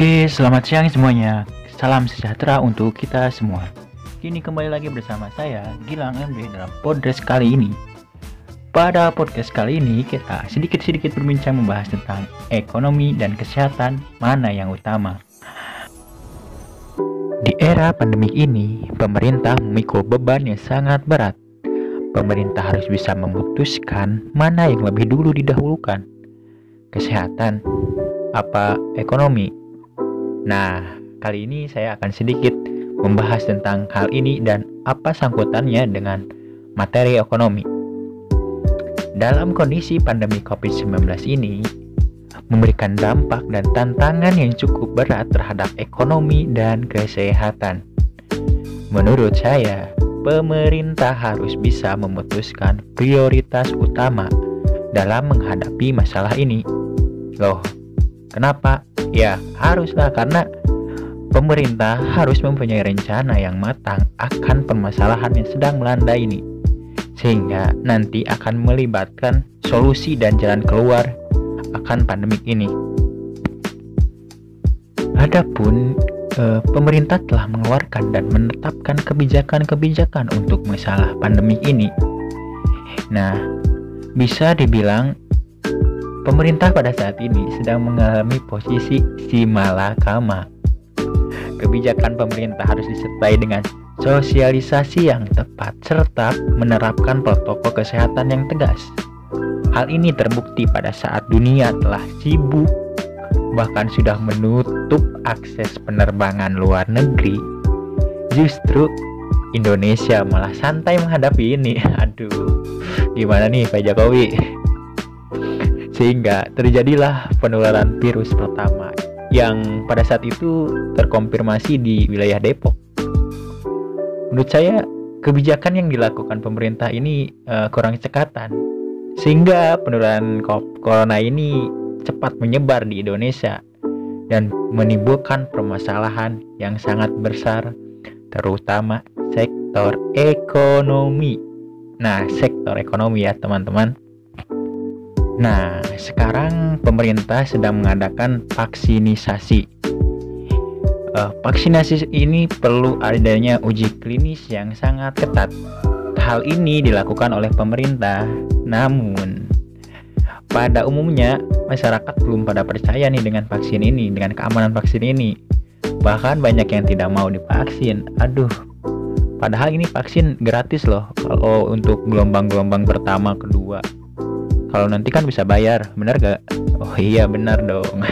Oke, selamat siang semuanya. Salam sejahtera untuk kita semua. Kini kembali lagi bersama saya, Gilang MD dalam podcast kali ini. Pada podcast kali ini, kita sedikit-sedikit berbincang membahas tentang ekonomi dan kesehatan, mana yang utama. Di era pandemi ini, pemerintah memikul beban yang sangat berat. Pemerintah harus bisa memutuskan mana yang lebih dulu didahulukan. Kesehatan apa ekonomi? Nah, kali ini saya akan sedikit membahas tentang hal ini dan apa sangkutannya dengan materi ekonomi. Dalam kondisi pandemi COVID-19 ini, memberikan dampak dan tantangan yang cukup berat terhadap ekonomi dan kesehatan. Menurut saya, pemerintah harus bisa memutuskan prioritas utama dalam menghadapi masalah ini. Loh, kenapa? Ya, haruslah karena pemerintah harus mempunyai rencana yang matang akan permasalahan yang sedang melanda ini. Sehingga nanti akan melibatkan solusi dan jalan keluar akan pandemik ini. Adapun eh, pemerintah telah mengeluarkan dan menetapkan kebijakan-kebijakan untuk masalah pandemik ini. Nah, bisa dibilang Pemerintah pada saat ini sedang mengalami posisi si malakama. Kebijakan pemerintah harus disertai dengan sosialisasi yang tepat serta menerapkan protokol kesehatan yang tegas. Hal ini terbukti pada saat dunia telah sibuk bahkan sudah menutup akses penerbangan luar negeri. Justru Indonesia malah santai menghadapi ini. Aduh, gimana nih Pak Jokowi? Sehingga terjadilah penularan virus pertama yang pada saat itu terkonfirmasi di wilayah Depok. Menurut saya kebijakan yang dilakukan pemerintah ini uh, kurang cekatan sehingga penularan corona ini cepat menyebar di Indonesia dan menimbulkan permasalahan yang sangat besar terutama sektor ekonomi. Nah, sektor ekonomi ya, teman-teman. Nah, sekarang pemerintah sedang mengadakan vaksinisasi. Uh, vaksinasi ini perlu adanya uji klinis yang sangat ketat. Hal ini dilakukan oleh pemerintah, namun pada umumnya masyarakat belum pada percaya nih dengan vaksin ini, dengan keamanan vaksin ini. Bahkan banyak yang tidak mau divaksin. Aduh, padahal ini vaksin gratis loh kalau untuk gelombang-gelombang pertama, kedua kalau nanti kan bisa bayar benar gak oh iya benar dong.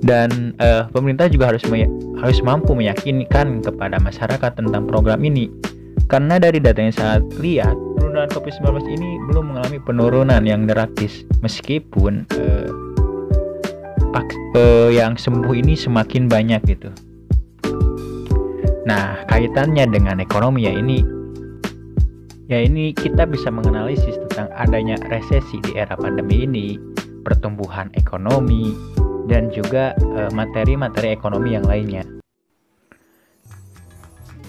Dan uh, pemerintah juga harus harus mampu meyakinkan kepada masyarakat tentang program ini. Karena dari data yang saat lihat penurunan COVID-19 ini belum mengalami penurunan yang drastis. Meskipun uh, uh, yang sembuh ini semakin banyak gitu. Nah kaitannya dengan ekonomi ya ini Ya ini kita bisa menganalisis tentang adanya resesi di era pandemi ini, pertumbuhan ekonomi, dan juga eh, materi-materi ekonomi yang lainnya.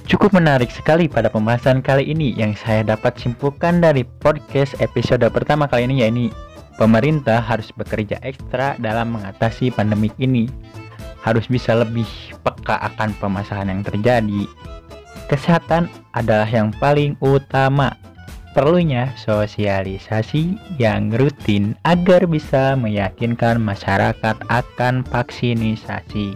Cukup menarik sekali pada pembahasan kali ini yang saya dapat simpulkan dari podcast episode pertama kali ini yaitu pemerintah harus bekerja ekstra dalam mengatasi pandemik ini. Harus bisa lebih peka akan permasalahan yang terjadi Kesehatan adalah yang paling utama. Perlunya sosialisasi yang rutin agar bisa meyakinkan masyarakat akan vaksinisasi.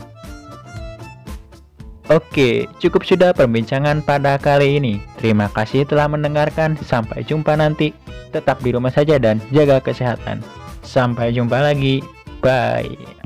Oke, cukup sudah perbincangan pada kali ini. Terima kasih telah mendengarkan. Sampai jumpa nanti. Tetap di rumah saja dan jaga kesehatan. Sampai jumpa lagi. Bye.